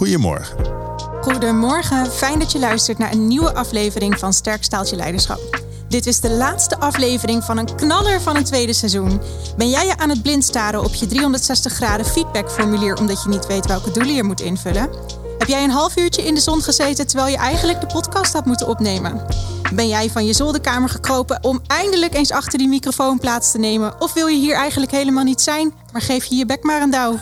Goedemorgen. Goedemorgen, fijn dat je luistert naar een nieuwe aflevering van Sterk Staaltje Leiderschap. Dit is de laatste aflevering van een knaller van een tweede seizoen. Ben jij je aan het blind staren op je 360 graden feedbackformulier omdat je niet weet welke doelen je moet invullen? Heb jij een half uurtje in de zon gezeten terwijl je eigenlijk de podcast had moeten opnemen? Ben jij van je zolderkamer gekropen om eindelijk eens achter die microfoon plaats te nemen? Of wil je hier eigenlijk helemaal niet zijn, maar geef je je bek maar een douw?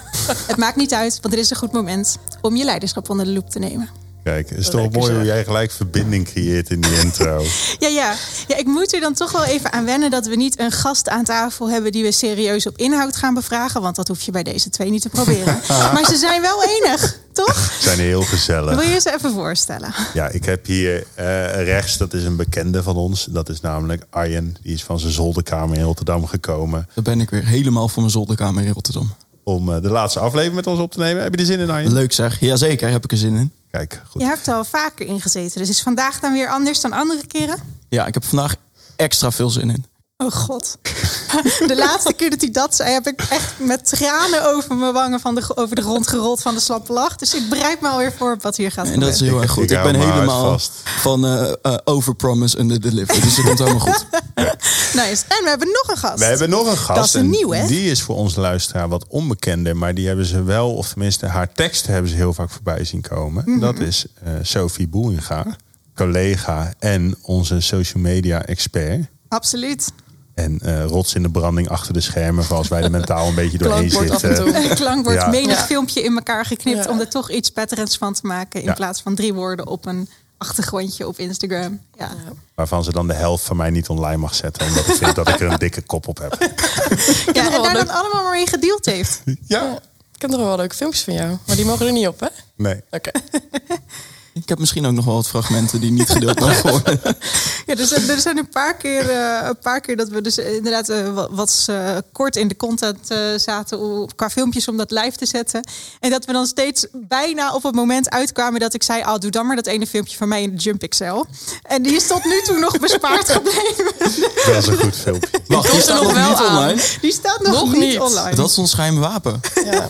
Het maakt niet uit, want er is een goed moment om je leiderschap onder de loep te nemen. Kijk, het is toch mooi hoe jij gelijk verbinding creëert in die intro. ja, ja. ja, ik moet er dan toch wel even aan wennen dat we niet een gast aan tafel hebben die we serieus op inhoud gaan bevragen. Want dat hoef je bij deze twee niet te proberen. maar ze zijn wel enig, toch? Ze zijn heel gezellig. Wil je ze even voorstellen? Ja, ik heb hier uh, rechts, dat is een bekende van ons. Dat is namelijk Arjen. Die is van zijn zolderkamer in Rotterdam gekomen. Dan ben ik weer helemaal van mijn zolderkamer in Rotterdam. Om uh, de laatste aflevering met ons op te nemen. Heb je er zin in, Arjen? Leuk zeg. Jazeker, heb ik er zin in. Kijk, goed. Je hebt er al vaker ingezeten. Dus is vandaag dan weer anders dan andere keren? Ja, ik heb vandaag extra veel zin in. Oh god. De laatste keer dat hij dat zei, heb ik echt met tranen over mijn wangen van de, over de grond gerold van de slappe lach. Dus ik bereid me alweer voor wat hier gaat En dat is heel erg goed. Ik, ben helemaal van uh, uh, overpromise under deliver. Dus het komt helemaal goed. Nice. En we hebben nog een gast. We hebben nog een gast. Dat is een nieuw, hè? Die is voor onze luisteraar wat onbekender. Maar die hebben ze wel, of tenminste haar teksten hebben ze heel vaak voorbij zien komen. Mhm. Dat is uh, Sophie Boeinga, collega en onze social media expert. Absoluut. En uh, rots in de branding achter de schermen, als wij er mentaal een beetje doorheen zitten. Klank wordt ja. menig filmpje in elkaar geknipt om er toch iets patterns van te maken. In plaats van drie woorden op een achtergrondje op Instagram. Ja. Waarvan ze dan de helft van mij niet online mag zetten. Omdat ik vind dat ik er een dikke kop op heb. Ja, en daar dan allemaal maar in gedeeld heeft. Ja. Ik heb nog wel leuke filmpjes van jou. Maar die mogen er niet op, hè? Nee. Oké. Ik heb misschien ook nog wel wat fragmenten die niet gedeeld mogen worden. Ja, dus er zijn een paar keer, uh, een paar keer dat we dus inderdaad uh, wat uh, kort in de content zaten qua filmpjes om dat live te zetten. En dat we dan steeds bijna op het moment uitkwamen dat ik zei, ah, doe dan maar dat ene filmpje van mij in de Jump Excel. En die is tot nu toe nog bespaard gebleven. Dat is een goed filmpje. Wacht, die staat nog, nog niet online? Die staat nog, nog niet, niet, online. Dat is ons geheime wapen. Ja.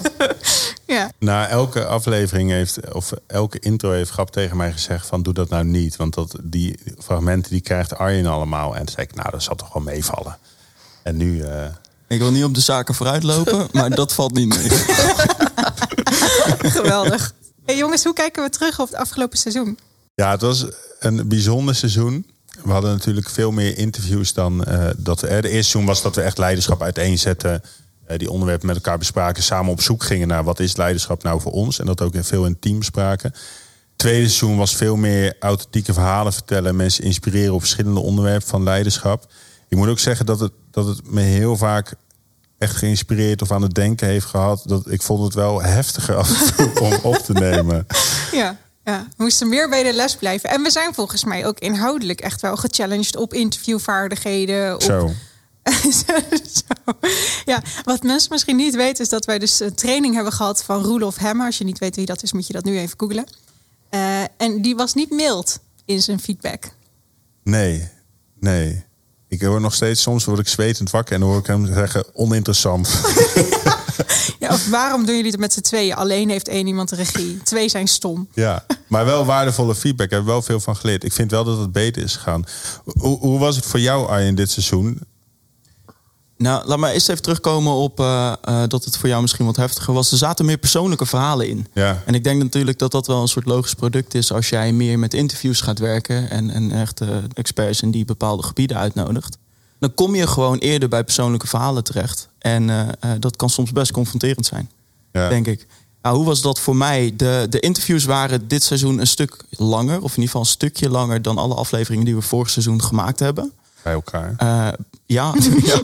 ja. Na elke aflevering heeft, of elke intro heeft Grap tegen mij gezegd van doe dat nou niet. Want dat, die fragmenten die krijgt Arjen allemaal. En toen zei ik, nou dat zal toch wel meevallen. En nu... Uh... Ik wil niet op de zaken vooruitlopen, maar dat valt niet mee. Geweldig. Hey jongens, hoe kijken we terug op het afgelopen seizoen? Ja, het was een bijzonder seizoen. We hadden natuurlijk veel meer interviews dan uh, dat. Uh, de eerste seizoen was dat we echt leiderschap uiteenzetten. Uh, die onderwerpen met elkaar bespraken. Samen op zoek gingen naar wat is leiderschap nou voor ons. En dat ook veel in team spraken tweede seizoen was veel meer authentieke verhalen vertellen. Mensen inspireren op verschillende onderwerpen van leiderschap. Ik moet ook zeggen dat het, dat het me heel vaak echt geïnspireerd of aan het denken heeft gehad. Dat ik vond het wel heftiger af en toe om op te nemen. Ja. Ja, we moesten meer bij de les blijven. En we zijn volgens mij ook inhoudelijk echt wel gechallenged op interviewvaardigheden. Op... Zo. Zo. Ja, wat mensen misschien niet weten is dat wij dus een training hebben gehad van Roelof Hemmer. Als je niet weet wie dat is, moet je dat nu even googlen. Uh, en die was niet mild in zijn feedback. Nee, nee. Ik hoor nog steeds, soms word ik zwetend wakker en dan hoor ik hem zeggen oninteressant. ja, of waarom doen jullie het met z'n tweeën? Alleen heeft één iemand de regie. Twee zijn stom. Ja, maar wel waardevolle feedback. Ik heb wel veel van geleerd. Ik vind wel dat het beter is gegaan. Hoe, hoe was het voor jou, Arjen, dit seizoen? Nou, laat maar eerst even terugkomen op uh, uh, dat het voor jou misschien wat heftiger was. Er zaten meer persoonlijke verhalen in. Ja. En ik denk natuurlijk dat dat wel een soort logisch product is als jij meer met interviews gaat werken en, en echt uh, experts in die bepaalde gebieden uitnodigt. Dan kom je gewoon eerder bij persoonlijke verhalen terecht. En dat kan soms best confronterend zijn, ja. denk ik. Nou, hoe was dat voor mij? De, de interviews waren dit seizoen een stuk langer, of in ieder geval een stukje langer dan alle afleveringen die we vorig seizoen gemaakt hebben bij elkaar. Uh, ja, ja.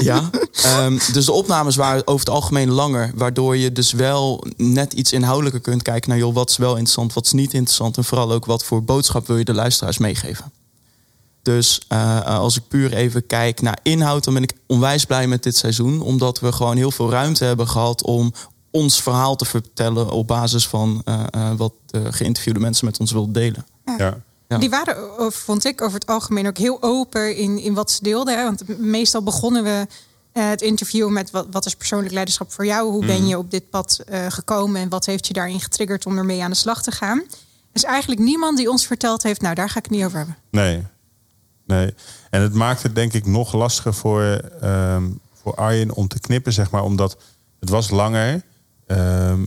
ja. Um, dus de opnames waren over het algemeen langer, waardoor je dus wel net iets inhoudelijker kunt kijken naar joh, wat is wel interessant, wat is niet interessant en vooral ook wat voor boodschap wil je de luisteraars meegeven. Dus uh, als ik puur even kijk naar inhoud, dan ben ik onwijs blij met dit seizoen, omdat we gewoon heel veel ruimte hebben gehad om ons verhaal te vertellen op basis van uh, wat de geïnterviewde mensen met ons wilden delen. Ja. Die waren, vond ik, over het algemeen ook heel open in, in wat ze deelden. Hè? Want meestal begonnen we Eh, het interview met wat, wat is persoonlijk leiderschap voor jou? Hoe ben Mhm. je op dit pad eh, gekomen en wat heeft je daarin getriggerd om ermee aan de slag te gaan? Er is eigenlijk niemand die ons verteld heeft, nou daar ga ik het niet over hebben. Nee. nee. En het maakt het denk ik nog lastiger voor, ehm, voor Arjen om te knippen, zeg maar. Omdat het was langer. ehm,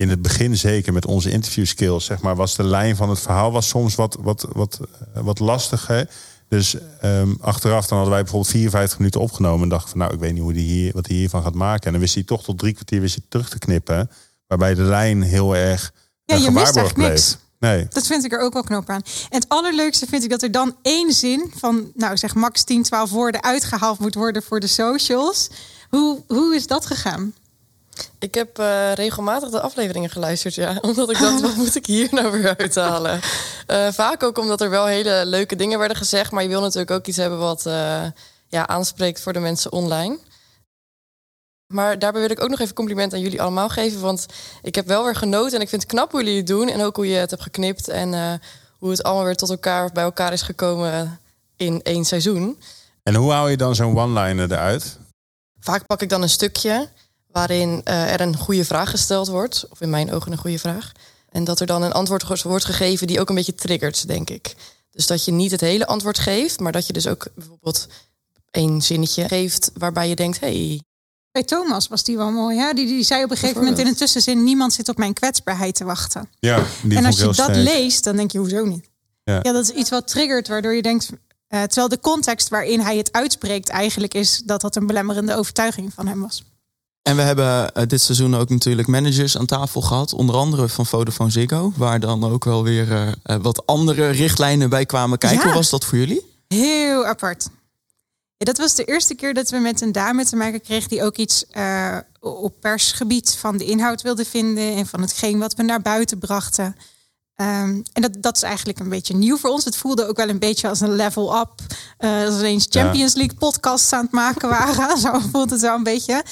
in het begin zeker met onze interview skills, zeg maar, was de lijn van het verhaal was soms wat, wat, wat, eh, wat lastiger. Dus ehm, achteraf dan hadden wij bijvoorbeeld 54 minuten opgenomen en dachten van nou, ik weet niet hoe die hier, wat hij hiervan gaat maken. En dan wist hij toch tot drie kwartier wist hij terug te knippen. Waarbij de lijn heel erg Ja, eh, je mist gewaarborgd eigenlijk niks. bleef. Nee. Dat vind ik er ook wel knop aan. En het allerleukste vind ik dat er dan één zin van, nou zeg max 10, 12 woorden uitgehaald moet worden voor de socials. Hoe, hoe is dat gegaan? Ik heb eh, regelmatig de afleveringen geluisterd, ja. Omdat ik dacht, wat moet ik hier nou weer uithalen? Eh, vaak ook omdat er wel hele leuke dingen werden gezegd. Maar je wil natuurlijk ook iets hebben wat eh, ja, aanspreekt voor de mensen online. Maar daarbij wil ik ook nog even compliment aan jullie allemaal geven. Want ik heb wel weer genoten en ik vind het knap hoe jullie het doen. En ook hoe je het hebt geknipt. En hoe het allemaal weer tot elkaar bij elkaar is gekomen in één seizoen. En hoe hou je dan zo'n one-liner eruit? Vaak pak ik dan een stukje waarin eh, er een goede vraag gesteld wordt. Of in mijn ogen een goede vraag. En dat er dan een antwoord wordt gegeven die ook een beetje triggert, denk ik. Dus dat je niet het hele antwoord geeft, maar dat je dus ook bijvoorbeeld één zinnetje geeft waarbij je denkt: hey, Bij Thomas was die wel mooi. Hè? Die, die zei op een gegeven moment in een tussenzin: niemand zit op mijn kwetsbaarheid te wachten. Ja, die en als je dat sterk. leest, dan denk je, hoezo niet? Ja. Ja, dat is iets wat triggert, waardoor je denkt... eh, terwijl de context waarin hij het uitspreekt eigenlijk is... dat dat een belemmerende overtuiging van hem was. En we hebben eh, dit seizoen ook natuurlijk managers aan tafel gehad. Onder andere van Vodafone Ziggo. Waar dan ook wel weer eh, eh, wat andere richtlijnen bij kwamen kijken. Ja. Hoe was dat voor jullie? Heel apart. Ja, dat was de eerste keer dat we met een dame te maken kregen... die ook iets op persgebied van de inhoud wilde vinden... en van hetgeen wat we naar buiten brachten. Ehm, en dat, dat is eigenlijk een beetje nieuw voor ons. Het voelde ook wel een beetje als een level up. als we eens Champions League podcasts aan het maken waren. Zo voelt het wel een beetje.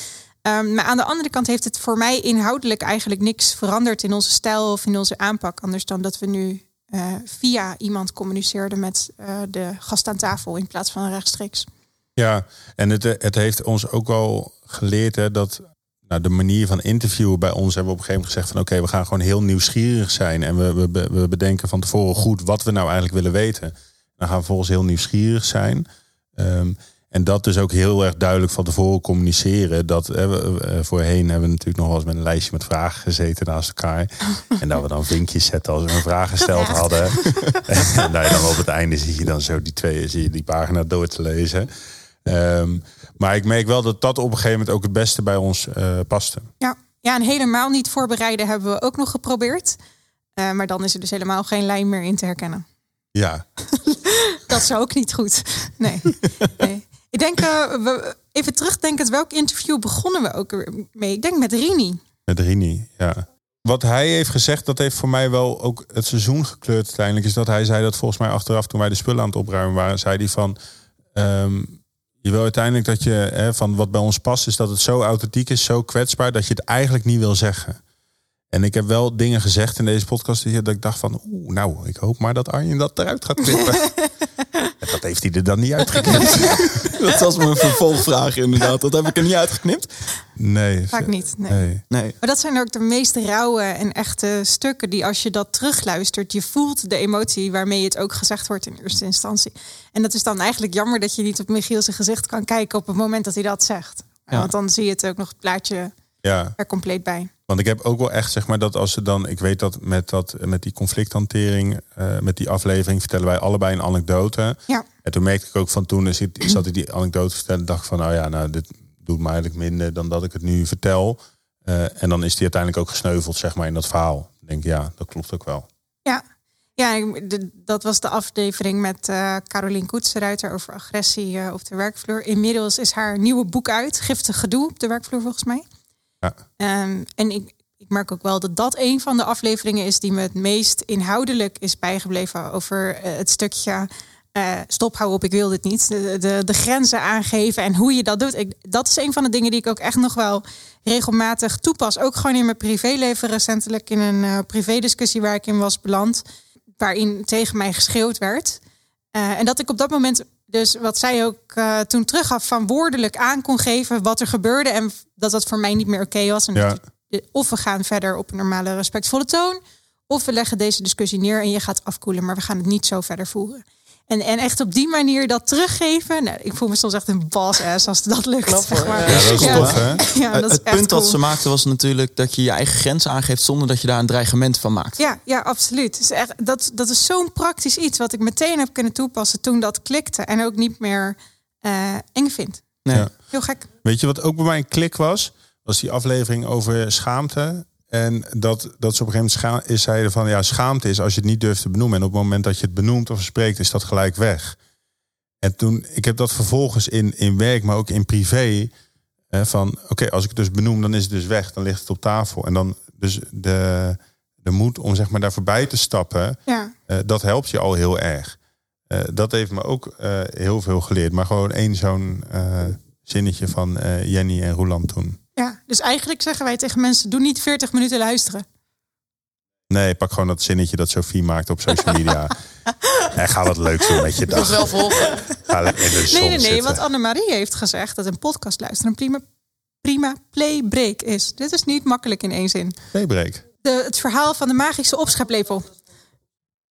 Ehm, maar aan de andere kant heeft het voor mij inhoudelijk eigenlijk niks veranderd in onze stijl of in onze aanpak. Anders dan dat we nu eh, via iemand communiceerden met eh, de gast aan tafel in plaats van rechtstreeks. Ja, en het, het heeft ons ook wel geleerd hè, dat nou, de manier van interviewen bij ons hebben we op een gegeven moment gezegd van oké, we gaan gewoon heel nieuwsgierig zijn. En we, we, we bedenken van tevoren goed wat we nou eigenlijk willen weten. Dan gaan we volgens heel nieuwsgierig zijn. Ehm, en dat dus ook heel erg duidelijk van tevoren communiceren. Dat eh, voorheen hebben we natuurlijk nog wel eens met een lijstje met vragen gezeten naast elkaar. En dat we dan vinkjes zetten als we een vraag gesteld hadden. en nou, dan op het einde zie je dan zo die twee, zie je die pagina door te lezen. Ehm, maar ik merk wel dat dat op een gegeven moment ook het beste bij ons eh, paste. Ja. ja, en helemaal niet voorbereiden hebben we ook nog geprobeerd. Eh, maar dan is er dus helemaal geen lijn meer in te herkennen. Ja, Dat is ook niet goed. Nee. nee. Ik denk, eh, we, even terugdenkend, welk interview begonnen we ook mee? Ik denk met Rini. met Rini, ja. Wat hij heeft gezegd, dat heeft voor mij wel ook het seizoen gekleurd uiteindelijk. Is dat hij zei dat volgens mij achteraf, toen wij de spullen aan het opruimen waren, zei hij van... ehm, je wil uiteindelijk dat je, hè, van wat bij ons past, is dat het zo authentiek is, zo kwetsbaar, dat je het eigenlijk niet wil zeggen. En ik heb wel dingen gezegd in deze podcast dat ik dacht van, oeh, nou, ik hoop maar dat Arjen dat eruit gaat knippen. Dat heeft hij er dan niet uitgeknipt. Dat was mijn vervolgvraag inderdaad. Dat heb ik er niet uitgeknipt. Nee. Vaak niet. Nee. Nee. Nee. Maar dat zijn ook de meest rauwe en echte stukken die als je dat terugluistert, je voelt de emotie waarmee het ook gezegd wordt in eerste instantie. En dat is dan eigenlijk jammer dat je niet op Michiel zijn gezicht kan kijken op het moment dat hij dat zegt. Ja. Want dan zie je het ook nog het plaatje Ja. er compleet bij. Want ik heb ook wel echt, zeg maar, dat als ze dan, ik weet dat met, dat, met die conflicthantering, eh, met die aflevering, vertellen wij allebei een anekdote. Ja. En toen merkte ik ook van toen, is het, zat ik die anekdote te vertellen, dacht ik van, nou ja, nou, dit doet me eigenlijk minder dan dat ik het nu vertel. Eh, en dan is die uiteindelijk ook gesneuveld, zeg maar, in dat verhaal. Ik denk, ja, dat klopt ook wel. Ja, ja dat was de aflevering met eh Carolien Koetsenruiter over agressie op de werkvloer. Inmiddels is haar nieuwe boek uit, Giftig Gedoe op de werkvloer volgens mij. Ehm, en ik, ik merk ook wel dat dat een van de afleveringen is die me het meest inhoudelijk is bijgebleven over eh, het stukje eh, stop, hou op, ik wil dit niet. De, de, grenzen aangeven en hoe je dat doet. Ik, dat is een van de dingen die ik ook echt nog wel regelmatig toepas. Ook gewoon in mijn privéleven recentelijk in een eh privédiscussie waar ik in was beland. Waarin tegen mij geschreeuwd werd. En dat ik op dat moment Dus wat zij ook uh, toen teruggaf van woordelijk aan kon geven wat er gebeurde en dat dat voor mij niet meer oké was. En Ja. Of we gaan verder op een normale respectvolle toon, of we leggen deze discussie neer en je gaat afkoelen, maar we gaan het niet zo verder voeren. En, en echt op die manier dat teruggeven. Nou, ik voel me soms echt een boss ass als dat lukt. Knap, zeg hoor. maar. Ja, dat is Ja. tof, hè? Ja, dat is het echt punt dat ze maakten was natuurlijk dat je je eigen grens aangeeft zonder dat je daar een dreigement van maakt. Ja, ja, absoluut. Dus echt, dat, dat is zo'n praktisch iets wat ik meteen heb kunnen toepassen toen dat klikte. En ook niet meer eh, eng vind. Nee. Ja. Heel gek. Weet je wat ook bij mij een klik was? Was die aflevering over schaamte. En dat, dat ze op een gegeven moment is, zeiden van ja, schaamte is als je het niet durft te benoemen. En op het moment dat je het benoemt of spreekt, is dat gelijk weg. En toen, ik heb dat vervolgens in, in werk, maar ook in privé. van oké, als ik het dus benoem, dan is het dus weg. Dan ligt het op tafel. En dan dus de, de moed om zeg maar daar voorbij te stappen. Ja. Eh, dat helpt je al heel erg. Eh, dat heeft me ook eh, heel veel geleerd. Maar gewoon één zo'n zinnetje van Jenny en Roland toen. Ja. Dus eigenlijk zeggen wij tegen mensen: doe niet 40 minuten luisteren. Nee, pak gewoon dat zinnetje dat Sophie maakt op social media. en ga wat leuks doen met je Ik dag. wel volgen. Ga lekker in de zon Nee, nee, nee. zitten. Want Annemarie heeft gezegd dat een podcast luisteren een prima, prima playbreak is. Dit is niet makkelijk in één zin. Daybreak. De, het verhaal van de magische opscheplepel.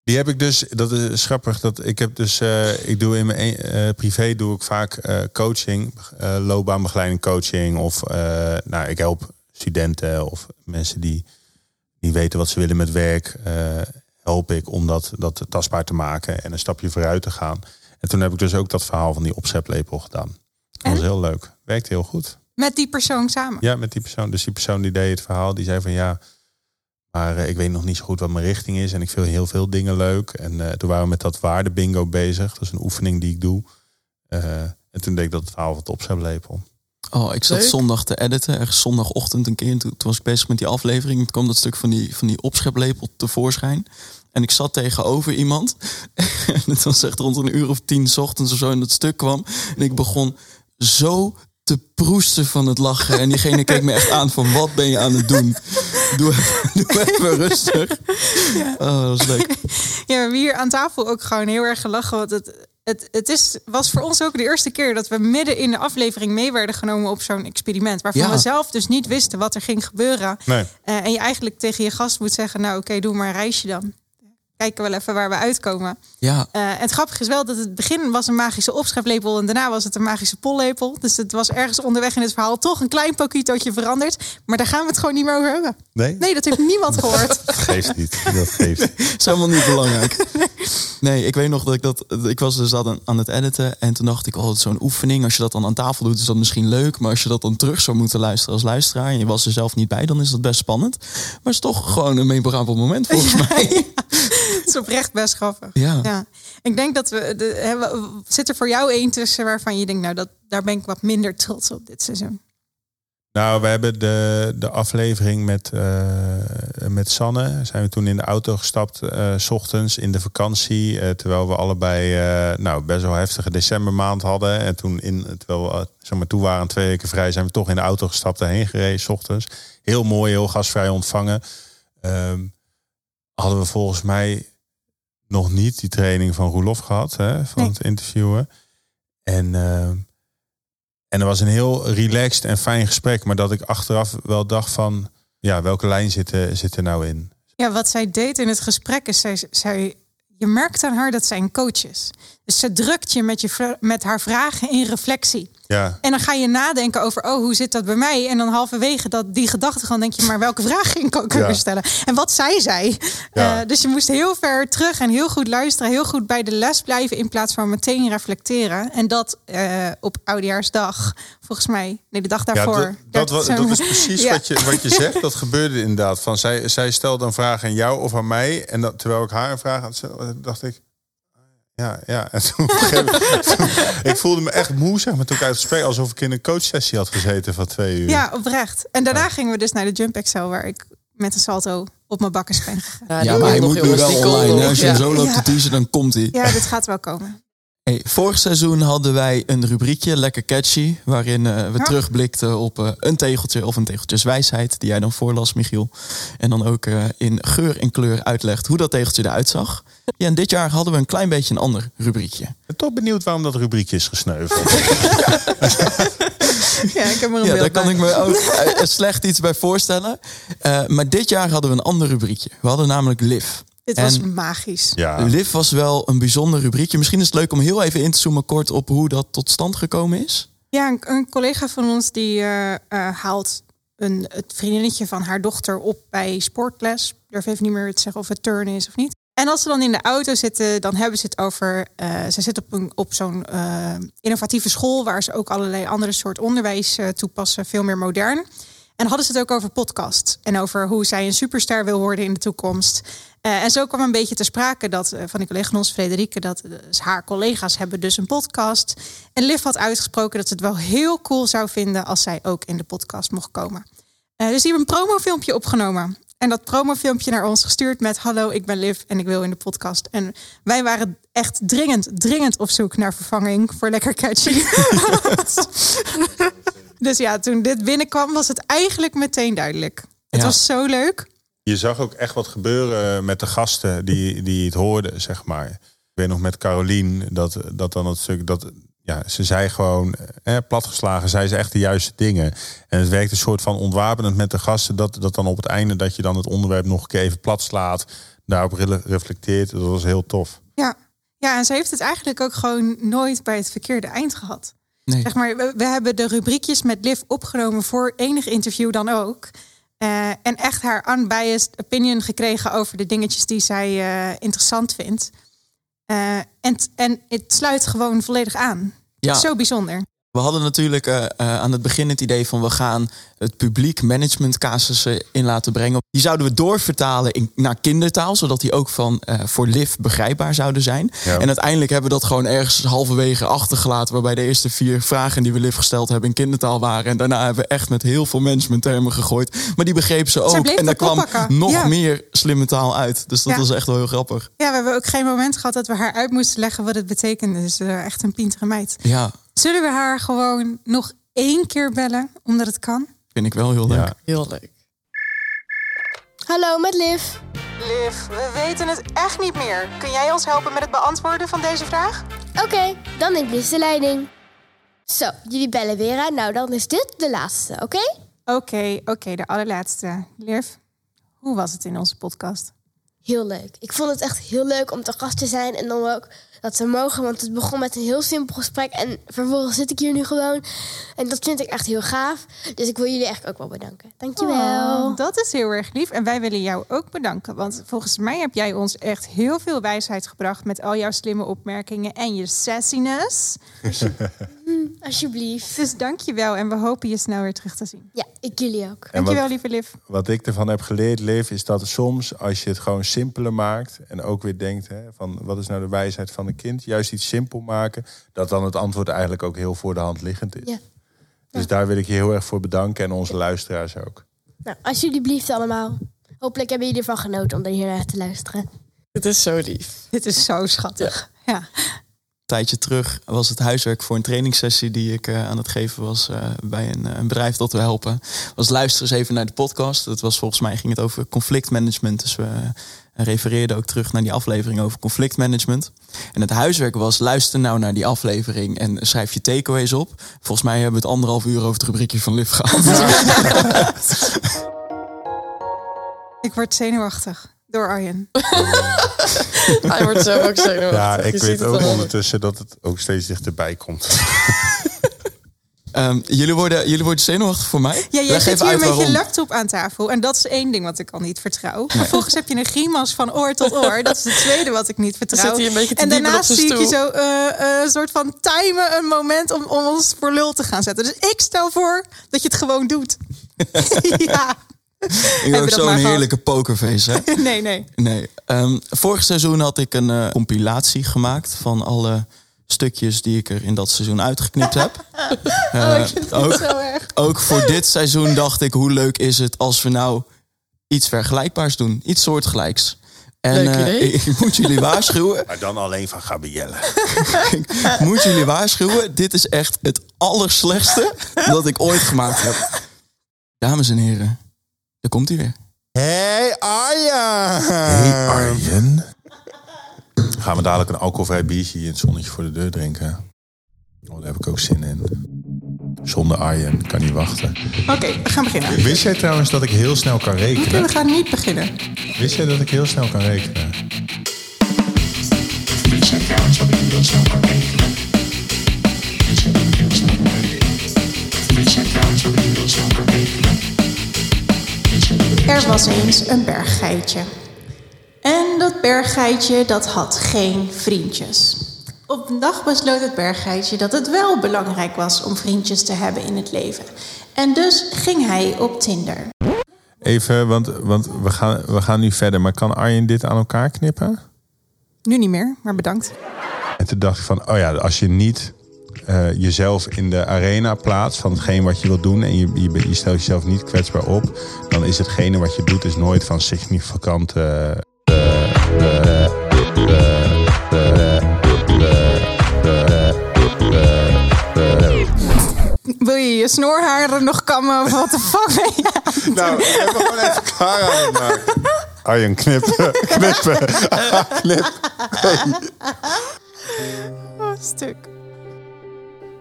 Die heb ik dus, dat is grappig, dat ik heb dus, eh, ik doe in mijn een- eh, privé doe ik vaak eh, coaching, loopbaanbegeleiding coaching of, nou, ik help studenten of mensen die niet weten wat ze willen met werk, help ik om dat, dat tastbaar te maken en een stapje vooruit te gaan. En toen heb ik dus ook dat verhaal van die opzetlepel gedaan. Dat was heel leuk, werkte heel goed. Met die persoon samen. Ja, met die persoon. Dus die persoon die deed het verhaal, die zei van ja, maar eh, ik weet nog niet zo goed wat mijn richting is en ik vind heel veel dingen leuk. En eh, toen waren we met dat waarde bingo bezig. Dat is een oefening die ik doe. Eh, en toen deed ik dat het verhaal van het opzetlepel. Oh, ik zat Leuk. zondag te editen, ergens zondagochtend een keer. En toen, toen was ik bezig met die aflevering. Toen kwam dat stuk van die, van die opscheplepel tevoorschijn. En ik zat tegenover iemand. en het was echt rond een uur of tien 's ochtends of zo. En dat stuk kwam. En ik begon zo te proesten van het lachen. En diegene keek me echt aan van, wat ben je aan het doen? Doe even, doe even rustig. Oh, dat was leuk. Ja, we hier aan tafel ook gewoon heel erg gelachen. Want het, het, het is, was voor ons ook de eerste keer dat we midden in de aflevering mee werden genomen op zo'n experiment. Waarvan Ja. we zelf dus niet wisten wat er ging gebeuren. Nee. Eh, en je eigenlijk tegen je gast moet zeggen: Nou, oké, doe maar een reisje dan. Kijken wel even waar we uitkomen. Ja, Eh, het grappige is wel dat het begin was een magische opschrijflepel en daarna was het een magische pollepel. Dus het was ergens onderweg in het verhaal toch een klein poquitootje veranderd. Maar daar gaan we het gewoon niet meer over hebben. Nee? Nee, dat heeft niemand gehoord. Dat geeft niet. Dat geeft niet. is helemaal niet belangrijk. Nee, ik weet nog dat ik dat. Ik was dus aan, aan het editen. En toen dacht ik, oh, het is zo'n oefening. Als je dat dan aan tafel doet, is dat misschien leuk. Maar als je dat dan terug zou moeten luisteren als luisteraar. en je was er zelf niet bij, dan is dat best spannend. Maar het is toch gewoon een memorabel moment volgens mij. Het is oprecht best grappig. Ja. Ja. Ik denk dat we. De, zit er voor jou één tussen waarvan je denkt, nou, dat, daar ben ik wat minder trots op dit seizoen. Nou, we hebben de, de aflevering met, eh, met Sanne. Zijn we toen in de auto gestapt, eh, s ochtends in de vakantie. eh, terwijl we allebei eh, nou, best wel heftige decembermaand hadden. En toen, in, terwijl we zeg maar, toe waren, twee weken vrij, zijn we toch in de auto gestapt en heen gereden, s ochtends. Heel mooi, heel gastvrij ontvangen. Ehm, hadden we volgens mij nog niet die training van Roelof gehad, hè, van Nee. het interviewen. En, ehm, en er was een heel relaxed en fijn gesprek, maar dat ik achteraf wel dacht van, ja, welke lijn zit, er- zit er nou in? Ja, wat zij deed in het gesprek is, zij, zij, je merkt aan haar dat zij een coach is. Dus ze drukt je met, je met haar vragen in reflectie. Ja, En dan ga je nadenken over, oh, hoe zit dat bij mij? En dan halverwege dat, die gedachte dan denk je, maar welke vraag ging ik ook Ja. weer stellen? En wat zei zij? Ja. Eh, dus je moest heel ver terug en heel goed luisteren, heel goed bij de les blijven in plaats van meteen reflecteren. En dat eh, op Oudejaarsdag, volgens mij, nee, de dag ja daarvoor. dat, dat, dat is precies Ja. wat, je, wat je zegt. Dat gebeurde inderdaad. Van zij, zij stelde een vraag aan jou of aan mij. En dat, terwijl ik haar een vraag had, dacht ik... Ja, ja. En toen, op een gegeven moment- toen- ik voelde me echt moe, zeg maar, toen ik uit het gesprek... alsof ik in een coachsessie had gezeten van twee uur. Ja, oprecht. En daarna gingen we dus naar de Jump Excel, waar ik met een salto op mijn bakkers ben gegaan. Ja, maar hij moet nu wel online. Als je Ja. hem zo loopt Ja. te teasen, dan komt hij. Ja, dit gaat wel komen. Hey, vorig seizoen hadden wij een rubriekje, lekker catchy, waarin uh, we terugblikten op uh, een tegeltje of een tegeltjeswijsheid, die jij dan voorlas, Michiel. En dan ook uh, in geur en kleur uitlegt hoe dat tegeltje eruit zag. Ja, en dit jaar hadden we een klein beetje een ander rubriekje. Ik ben toch benieuwd waarom dat rubriekje is gesneuveld. ja, ik heb er een ja, daar kan ik me ook slecht iets bij voorstellen. maar dit jaar hadden we een ander rubriekje. We hadden namelijk Liv. Dit was magisch. Ja. Liv was wel een bijzonder rubriekje. Misschien is het leuk om heel even in te zoomen kort op hoe dat tot stand gekomen is. Ja, een, een collega van ons die uh, uh, haalt een, het vriendinnetje van haar dochter op bij sportles. Ik durf even niet meer te zeggen of het turn is of niet. En als ze dan in de auto zitten, dan hebben ze het over. Uh, ze zit op, een, op zo'n innovatieve school waar ze ook allerlei andere soort onderwijs toepassen, veel meer modern. En hadden ze het ook over podcast en over hoe zij een superster wil worden in de toekomst. Uh, en zo kwam een beetje te sprake dat uh, van die collega van ons, Frederike, dat uh, haar collega's hebben dus een podcast. En Liv had uitgesproken dat ze het wel heel cool zou vinden als zij ook in de podcast mocht komen. dus die hebben een promofilmpje opgenomen. En dat promofilmpje naar ons gestuurd met: Hallo, ik ben Liv en ik wil in de podcast. En wij waren echt dringend, dringend op zoek naar vervanging voor lekker catchy. dus ja, toen dit binnenkwam, was het eigenlijk meteen duidelijk. Het was zo leuk je zag ook echt wat gebeuren met de gasten die, die het hoorden, zeg maar. Ik weet nog met Carolien, dat, dat dan het stuk, dat, ja, ze zei gewoon, eh, platgeslagen, zei ze echt de juiste dingen. En het werkt een soort van ontwapenend met de gasten, dat, dat dan op het einde dat je dan het onderwerp nog een keer even plat slaat, daarop reflecteert. Dat was heel tof. Ja. ja, en ze heeft het eigenlijk ook gewoon nooit bij het verkeerde eind gehad. Nee. Zeg maar, we, we hebben de rubriekjes met Liv opgenomen voor enig interview dan ook. Uh, en echt haar unbiased opinion gekregen over de dingetjes die zij uh, interessant vindt. Uh, en, en het sluit gewoon volledig aan. Ja. Zo bijzonder. We hadden natuurlijk uh, aan het begin het idee van we gaan het publiek management casussen in laten brengen. Die zouden we doorvertalen in, naar kindertaal, zodat die ook van uh, voor LIV begrijpbaar zouden zijn. En uiteindelijk hebben we dat gewoon ergens halverwege achtergelaten, waarbij de eerste vier vragen die we LIV gesteld hebben in kindertaal waren. En daarna hebben we echt met heel veel managementtermen gegooid. Maar die begreep ze ook. En daar kwam nog meer slimme taal uit. Dus dat was echt wel heel grappig. Ja, we hebben ook geen moment gehad dat we haar uit moesten leggen wat het betekende. Dus uh, echt een pintere meid. Ja. Zullen we haar gewoon nog één keer bellen, omdat het kan? Vind ik wel heel leuk. Heel leuk. Hallo, met Liv. Liv, we weten het echt niet meer. Kun jij ons helpen met het beantwoorden van deze vraag? Oké, dan neem ik de leiding. Zo, jullie bellen weer aan. Nou, dan is dit de laatste, oké? Oké, oké, de allerlaatste. Liv, hoe was het in onze podcast? Heel leuk. Ik vond het echt heel leuk om te gast te zijn en dan ook dat ze mogen. Want het begon met een heel simpel gesprek. En vervolgens zit ik hier nu gewoon. En dat vind ik echt heel gaaf. Dus ik wil jullie echt ook wel bedanken. Dankjewel. Oh, dat is heel erg lief. En wij willen jou ook bedanken. Want volgens mij heb jij ons echt heel veel wijsheid gebracht. Met al jouw slimme opmerkingen en je sassiness. Mm, alsjeblieft. Dus dankjewel. En we hopen je snel weer terug te zien. Ja, ik jullie ook. Dankjewel, lieve Liv. Wat ik ervan heb geleerd, Liv, is dat soms als je het gewoon simpeler maakt. En ook weer denkt, hè, van wat is nou de wijsheid van een kind? Juist iets simpel maken. Dat dan het antwoord eigenlijk ook heel voor de hand liggend is. Ja. Dus daar wil ik je heel erg voor bedanken en onze luisteraars ook. Nou, alsjeblieft allemaal. Hopelijk hebben jullie ervan genoten om er hier naar te luisteren. Het is zo lief. Dit is zo schattig. ja tijdje terug was het huiswerk voor een trainingssessie die ik uh, aan het geven was uh, bij een, uh, een, bedrijf dat we helpen. Was luister eens even naar de podcast. Dat was volgens mij ging het over conflictmanagement. Dus we refereerden ook terug naar die aflevering over conflictmanagement. En het huiswerk was luister nou naar die aflevering en schrijf je takeaways op. Volgens mij hebben we het anderhalf uur over het rubriekje van Liv gehad. ik word zenuwachtig door Arjen. Hij wordt zo ook zenuwachtig. Ja, ik weet ook ondertussen dat het ook steeds dichterbij komt. Um, jullie, worden, jullie worden zenuwachtig voor mij? Ja, jij zit hier met je laptop aan tafel. En dat is één ding wat ik al niet vertrouw. Nee. Vervolgens heb je een grimas van oor tot oor. Dat is het tweede wat ik niet vertrouw. en daarnaast zie ik je zo uh, uh, een soort van timen een moment om, om ons voor lul te gaan zetten. Dus ik stel voor dat je het gewoon doet. ja. Ik heb zo'n heerlijke pokerface, hè? nee, nee. nee. Um, vorig seizoen had ik een uh, compilatie gemaakt van alle stukjes die ik er in dat seizoen uitgeknipt heb. Uh, oh, ook, zo erg. ook voor dit seizoen dacht ik, hoe leuk is het als we nou iets vergelijkbaars doen. Iets soortgelijks. En Leuk eh, ik, ik moet jullie waarschuwen. Maar dan alleen van Gabrielle. ik moet jullie waarschuwen. Dit is echt het allerslechtste dat ik ooit gemaakt heb. Dames en heren, daar komt hij weer. Hey Arjen! Hey Arjen. Gaan we dadelijk een alcoholvrij biertje in het zonnetje voor de deur drinken? Oh, daar heb ik ook zin in. Zonder Arjen, kan niet wachten. Oké, we gaan beginnen. Wist jij trouwens dat ik heel snel kan rekenen? we gaan niet beginnen. Wist jij dat ik heel snel kan rekenen? Er was eens een berggeitje. En dat berggeitje dat had geen vriendjes. Op een dag besloot het berggeitje dat het wel belangrijk was om vriendjes te hebben in het leven. En dus ging hij op Tinder. Even, want, want we, gaan, we gaan nu verder. Maar kan Arjen dit aan elkaar knippen? Nu niet meer, maar bedankt. En toen dacht ik van, oh ja, als je niet eh, jezelf in de arena plaatst van hetgeen wat je wilt doen en je, je, je stelt jezelf niet kwetsbaar op, dan is hetgene wat je doet is nooit van significant. Wil je je snoorharen nog kammen of wat de fuck ben je? Nou, ik heb gewoon even klaar aan het maken. Arjen, knippen, knippen, knip. Oh, stuk.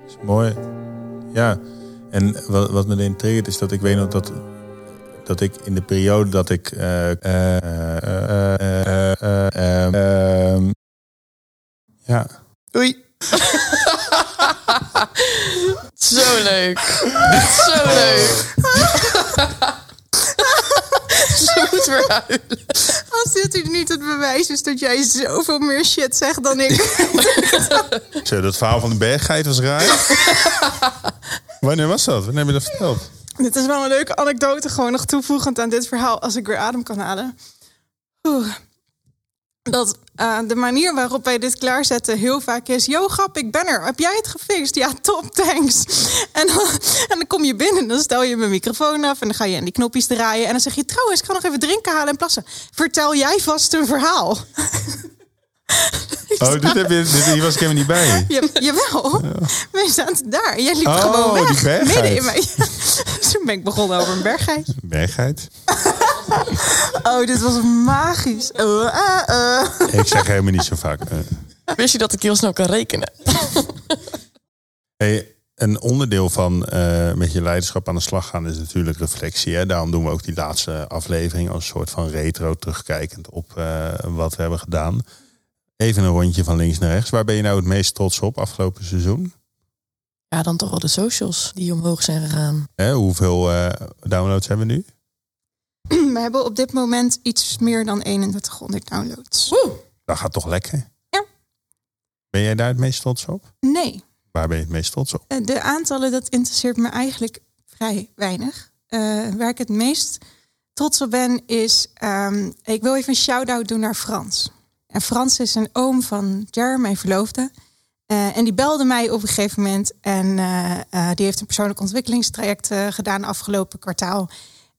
is mooi. Ja, en wat, wat me erin triggert is dat ik weet nog dat, dat ik in de periode dat ik. eh, eh, eh, eh, eh, eh, eh, ehm, ja. Doei. Zo leuk. Zo leuk. Ze moet weer huilen. Als dit niet het bewijs is dat jij zoveel meer shit zegt dan ik. Zo, dat verhaal van de berggeit was raar. Wanneer was dat? Wanneer heb je dat verteld? dit is wel een leuke anekdote, gewoon nog toevoegend aan dit verhaal, als ik weer adem kan halen. Oeh. Dat eh, de manier waarop wij dit klaarzetten heel vaak is... Yo, grap, ik ben er. Heb jij het gefixt? Ja, top, thanks. En dan, en dan kom je binnen en dan stel je mijn microfoon af... en dan ga je aan die knopjes draaien. En dan zeg je, trouwens, ik ga nog even drinken halen en plassen. Vertel jij vast een verhaal. Oh, dit heb je, dit, hier was ik helemaal niet bij. Ja, jawel. Wij zaten daar. En jij liep Oh, gewoon weg. die. Midden in mij. Dus toen ben ik begonnen over een berggeit. Berggeit? Oh, dit was magisch. Uh, uh, uh. Ik zeg helemaal niet zo vaak. eh. Wist je dat ik heel snel kan rekenen? Hey, een onderdeel van eh, met je leiderschap aan de slag gaan is natuurlijk reflectie. Hè? Daarom doen we ook die laatste aflevering als een soort van retro terugkijkend op eh, wat we hebben gedaan. Even een rondje van links naar rechts. Waar ben je nou het meest trots op afgelopen seizoen? Ja, dan toch wel de socials die omhoog zijn gegaan. Hè, hoeveel eh, downloads hebben we nu? We hebben op dit moment iets meer dan 3100 downloads. Dat gaat toch lekker? Ja. Ben jij daar het meest trots op? Nee, Waar ben je het meest trots op? eh, de aantallen, dat interesseert me eigenlijk vrij weinig. Eh, waar ik het meest trots op ben, is... ehm, ik wil even een shout-out doen naar Frans. En Frans is een oom van Jer, mijn verloofde. Eh, en die belde mij op een gegeven moment. En eh, eh, die heeft een persoonlijk ontwikkelingstraject eh, gedaan afgelopen kwartaal.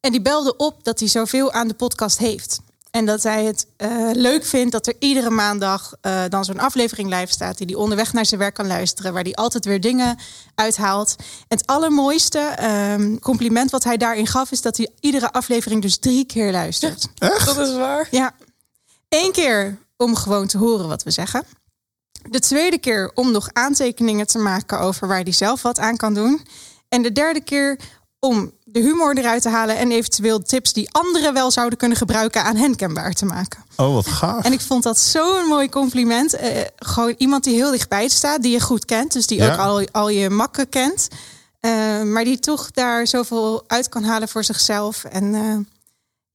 En die belde op dat hij zoveel aan de podcast heeft. En dat hij het eh, leuk vindt dat er iedere maandag eh, dan zo'n aflevering live staat. Die hij onderweg naar zijn werk kan luisteren. Waar hij altijd weer dingen uithaalt. En het allermooiste ehm, compliment wat hij daarin gaf. Is dat hij iedere aflevering dus drie keer luistert. Dat is waar. Ja, één keer om gewoon te horen wat we zeggen. De tweede keer om nog aantekeningen te maken over waar hij zelf wat aan kan doen. En de derde keer om de humor eruit te halen en eventueel tips die anderen wel zouden kunnen gebruiken aan hen kenbaar te maken. Oh, wat gaaf. En ik vond dat zo'n mooi compliment. Eh, gewoon iemand die heel dichtbij staat, die je goed kent, dus die Ja. ook al, al je makken kent. Eh, maar die toch daar zoveel uit kan halen voor zichzelf. En eh,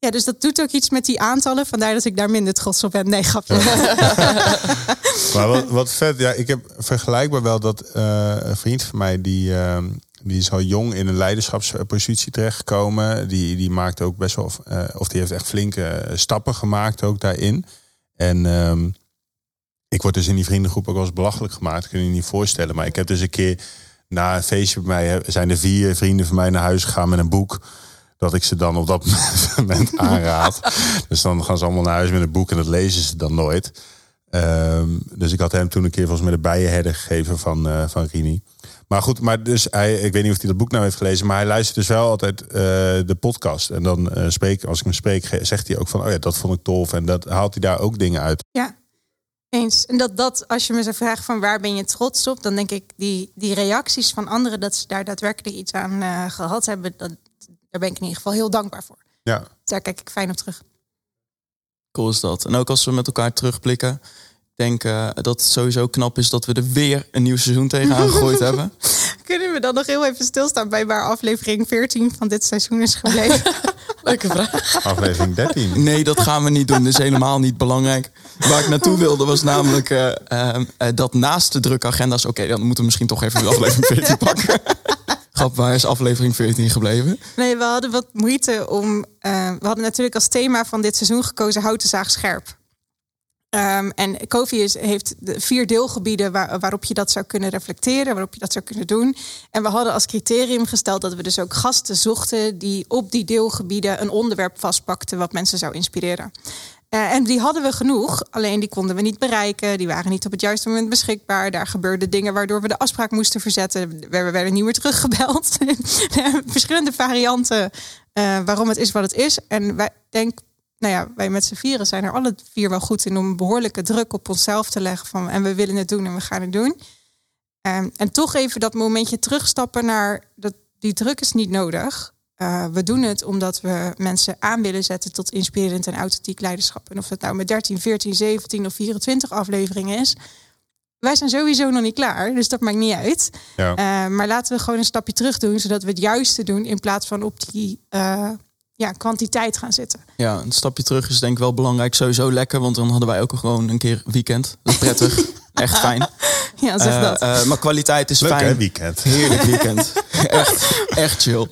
ja, dus dat doet ook iets met die aantallen. Vandaar dat ik daar minder trots op ben. Nee, grapje. Maar wat, wat vet, ja, ik heb vergelijkbaar wel dat eh, een vriend van mij die, ehm, die is al jong in een leiderschapspositie terechtgekomen. Die, die maakt ook best wel, eh, of die heeft echt flinke eh, stappen gemaakt ook daarin. En ehm, ik word dus in die vriendengroep ook wel eens belachelijk gemaakt. Kun je je niet voorstellen. Maar ik heb dus een keer na een feestje bij mij, hè, zijn er vier vrienden van mij naar huis gegaan met een boek. Dat ik ze dan op dat moment aanraad. Dus dan gaan ze allemaal naar huis met een boek en dat lezen ze dan nooit. Ehm, dus ik had hem toen een keer volgens mij de bijenherder gegeven van, uh, van Rini. Maar goed, maar dus hij, ik weet niet of hij dat boek nou heeft gelezen, maar hij luistert dus wel altijd uh, de podcast. En dan uh, spreek, als ik hem spreek, zegt hij ook van, oh ja, dat vond ik tof. En dat haalt hij daar ook dingen uit. Ja, eens. En dat, dat als je me zou vragen van waar ben je trots op, dan denk ik die, die reacties van anderen, dat ze daar daadwerkelijk iets aan gehad hebben, dat, daar ben ik in ieder geval heel dankbaar voor. Ja. Daar kijk ik fijn op terug. Cool is dat. En ook als we met elkaar terugblikken, denk uh, dat het sowieso knap is dat we er weer een nieuw seizoen tegenaan gegooid hebben. Kunnen we dan nog heel even stilstaan bij waar aflevering 14 van dit seizoen is gebleven? Leuke vraag. Aflevering 13. Nee, dat gaan we niet doen. Dat is helemaal niet belangrijk. Waar ik naartoe wilde was namelijk uh, uh, dat naast de drukke agenda's... Oké, okay, dan moeten we misschien toch even de aflevering 14 pakken. Waar is aflevering 14 gebleven? Nee, we hadden wat moeite om... Uh, we hadden natuurlijk als thema van dit seizoen gekozen... houten zaag scherp. Um, en Kofi is, heeft vier deelgebieden waar, waarop je dat zou kunnen reflecteren, waarop je dat zou kunnen doen. En we hadden als criterium gesteld dat we dus ook gasten zochten die op die deelgebieden een onderwerp vastpakten wat mensen zou inspireren. Uh, en die hadden we genoeg, alleen die konden we niet bereiken. Die waren niet op het juiste moment beschikbaar. Daar gebeurden dingen waardoor we de afspraak moesten verzetten. We werden niet meer teruggebeld. Verschillende varianten uh, waarom het is wat het is. En wij denken nou ja, wij met z'n vieren zijn er alle vier wel goed in om een behoorlijke druk op onszelf te leggen van en we willen het doen en we gaan het doen. Um, en toch even dat momentje terugstappen naar dat die druk is niet nodig. Uh, we doen het omdat we mensen aan willen zetten tot inspirerend en authentiek leiderschap. En of dat nou met 13, 14, 17 of 24 afleveringen is. Wij zijn sowieso nog niet klaar, dus dat maakt niet uit. Ja. Uh, maar laten we gewoon een stapje terug doen, zodat we het juiste doen in plaats van op die uh, ja, kwantiteit gaan zitten. Ja, een stapje terug is denk ik wel belangrijk. Sowieso lekker, want dan hadden wij ook gewoon een keer weekend. Dat is prettig. Echt fijn. Ja, zeg uh, dat. Uh, maar kwaliteit is Leuk, fijn. Hè, weekend. Heerlijk weekend. echt, echt chill.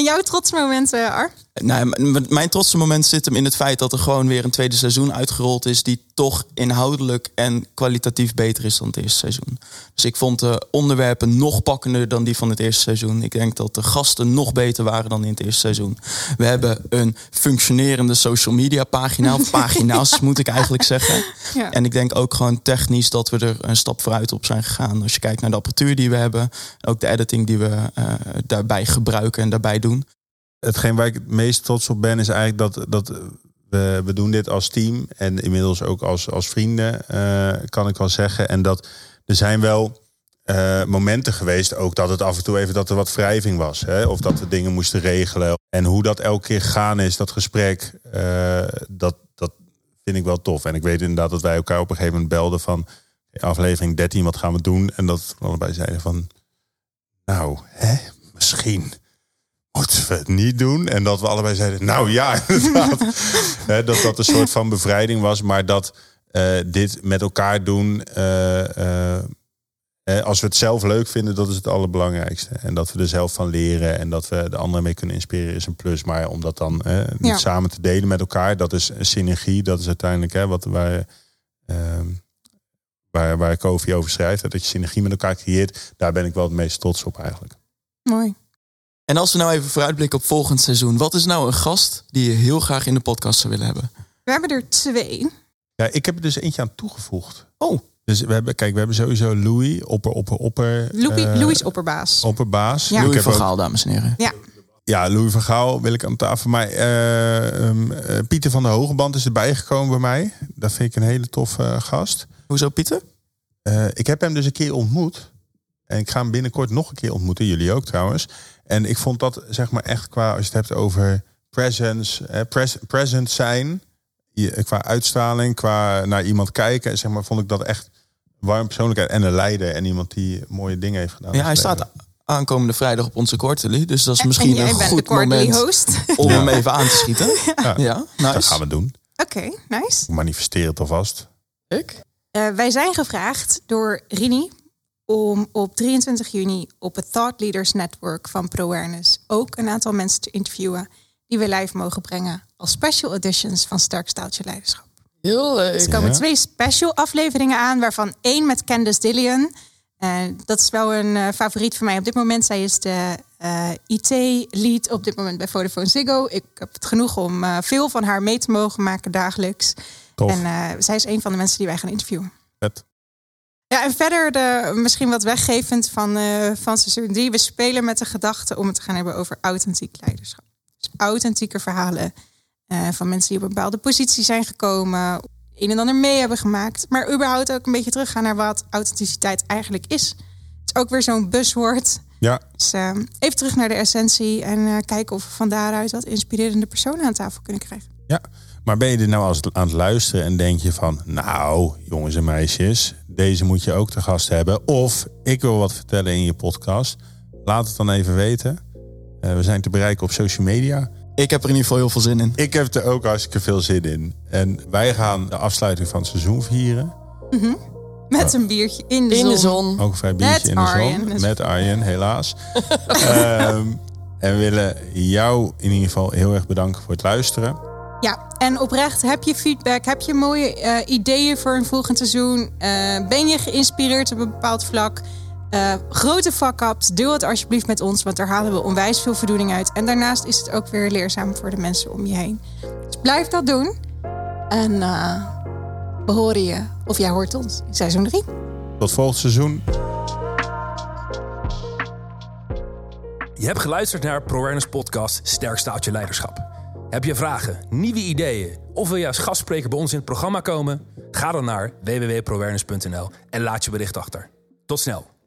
En jouw trotsmomenten, Ar? Nou, mijn trotse moment zit hem in het feit dat er gewoon weer een tweede seizoen uitgerold is. die toch inhoudelijk en kwalitatief beter is dan het eerste seizoen. Dus ik vond de onderwerpen nog pakkender dan die van het eerste seizoen. Ik denk dat de gasten nog beter waren dan in het eerste seizoen. We hebben een functionerende social media pagina. Of pagina's moet ik eigenlijk zeggen. Ja. En ik denk ook gewoon technisch dat we er een stap vooruit op zijn gegaan. Als je kijkt naar de apparatuur die we hebben. Ook de editing die we uh, daarbij gebruiken en daarbij doen hetgeen waar ik het meest trots op ben, is eigenlijk dat, dat we, we doen dit als team. En inmiddels ook als, als vrienden, uh, kan ik wel zeggen. En dat er zijn wel uh, momenten geweest, ook dat het af en toe even dat er wat wrijving was. Hè? Of dat we dingen moesten regelen. En hoe dat elke keer gegaan is, dat gesprek, uh, dat, dat vind ik wel tof. En ik weet inderdaad dat wij elkaar op een gegeven moment belden van aflevering 13, wat gaan we doen? En dat we allebei zeiden van, nou, hè, misschien moeten we het niet doen? En dat we allebei zeiden, nou ja, inderdaad. dat dat een soort van bevrijding was, maar dat uh, dit met elkaar doen, uh, uh, als we het zelf leuk vinden, dat is het allerbelangrijkste. En dat we er zelf van leren en dat we de anderen mee kunnen inspireren is een plus. Maar om dat dan niet ja. samen te delen met elkaar, dat is een synergie. Dat is uiteindelijk hè, wat waar, ehm, waar, waar Kofi over schrijft. Dat je synergie met elkaar creëert. Daar ben ik wel het meest trots op eigenlijk. Mooi. En als we nou even vooruitblikken op volgend seizoen. Wat is nou een gast die je heel graag in de podcast zou willen hebben? We hebben er twee. Ja, ik heb er dus eentje aan toegevoegd. Oh. Dus we hebben, kijk, we hebben sowieso Louis, opper, opper, opper. Louis, uh, Louis opperbaas. Opperbaas. Ja. Louis van Gaal, dames en heren. Ja. Ja, Louis van Gaal wil ik aan tafel. Maar uh, um, uh, Pieter van der Hogeband is erbij gekomen bij mij. Dat vind ik een hele toffe gast. Hoezo Pieter? ik heb hem dus een keer ontmoet. En ik ga hem binnenkort nog een keer ontmoeten. Jullie ook trouwens. En ik vond dat zeg maar echt qua, als je het hebt over presence, eh, pres, present zijn, qua uitstraling, qua naar iemand kijken, zeg maar, vond ik dat echt warm persoonlijkheid en een leider en iemand die mooie dingen heeft gedaan. Ja, hij staat aankomende vrijdag op onze quarterly, dus dat is misschien en een goed moment host. om ja. hem even aan te schieten. Ja, ja nice. dat gaan we doen. Oké, okay, nice. Manifesteer het alvast. Ik? Uh, wij zijn gevraagd door Rini, om op 23 juni op het Thought Leaders Network van ProAwareness ook een aantal mensen te interviewen die we live mogen brengen als special editions van Sterk Staaltje Leiderschap. Heel leuk. Dus er komen ja. twee special afleveringen aan, waarvan één met Candice Dillion. Uh, dat is wel een uh, favoriet voor mij op dit moment. Zij is de eh, IT-lead op dit moment bij Vodafone Ziggo. Ik heb het genoeg om eh, veel van haar mee te mogen maken dagelijks. Tof. En eh, zij is een van de mensen die wij gaan interviewen. Vet. Ja, en verder de, misschien wat weggevend van, eh, van seizoen 3. We spelen met de gedachte om het te gaan hebben over authentiek leiderschap. Dus authentieke verhalen eh, van mensen die op een bepaalde positie zijn gekomen. Een en ander mee hebben gemaakt. Maar überhaupt ook een beetje teruggaan naar wat authenticiteit eigenlijk is. Het is ook weer zo'n buzzwoord. Ja, Dus eh, even terug naar de essentie. En kijken of we van daaruit wat inspirerende personen aan tafel kunnen krijgen. ja. Maar ben je er nou als aan het luisteren en denk je van... nou, jongens en meisjes, deze moet je ook te gast hebben. Of ik wil wat vertellen in je podcast. Laat het dan even weten. Eh, we zijn te bereiken op social media. Ik heb er in ieder geval heel veel zin in. Ik heb er ook hartstikke veel zin in. En wij gaan de afsluiting van het seizoen vieren. Met een biertje in de In zon. de zon. Ook een vrij biertje Met in de Arjen. zon. Met Arjen, helaas. Ehm, en we willen jou in ieder geval heel erg bedanken voor het luisteren. Ja, en oprecht, heb je feedback? Heb je mooie eh, ideeën voor een volgend seizoen? Eh, ben je geïnspireerd op een bepaald vlak? Eh, grote fuck-ups, deel het alsjeblieft met ons, want daar halen we onwijs veel voldoening uit. En daarnaast is het ook weer leerzaam voor de mensen om je heen. Dus blijf dat doen. En eh, we horen je, of jij hoort ons, in seizoen 3. Tot volgend seizoen. Je hebt geluisterd naar ProAwareness Podcast Sterk staat je leiderschap. Heb je vragen, nieuwe ideeën of wil je als gastspreker bij ons in het programma komen? Ga dan naar www.proawareness.nl en laat je bericht achter. Tot snel.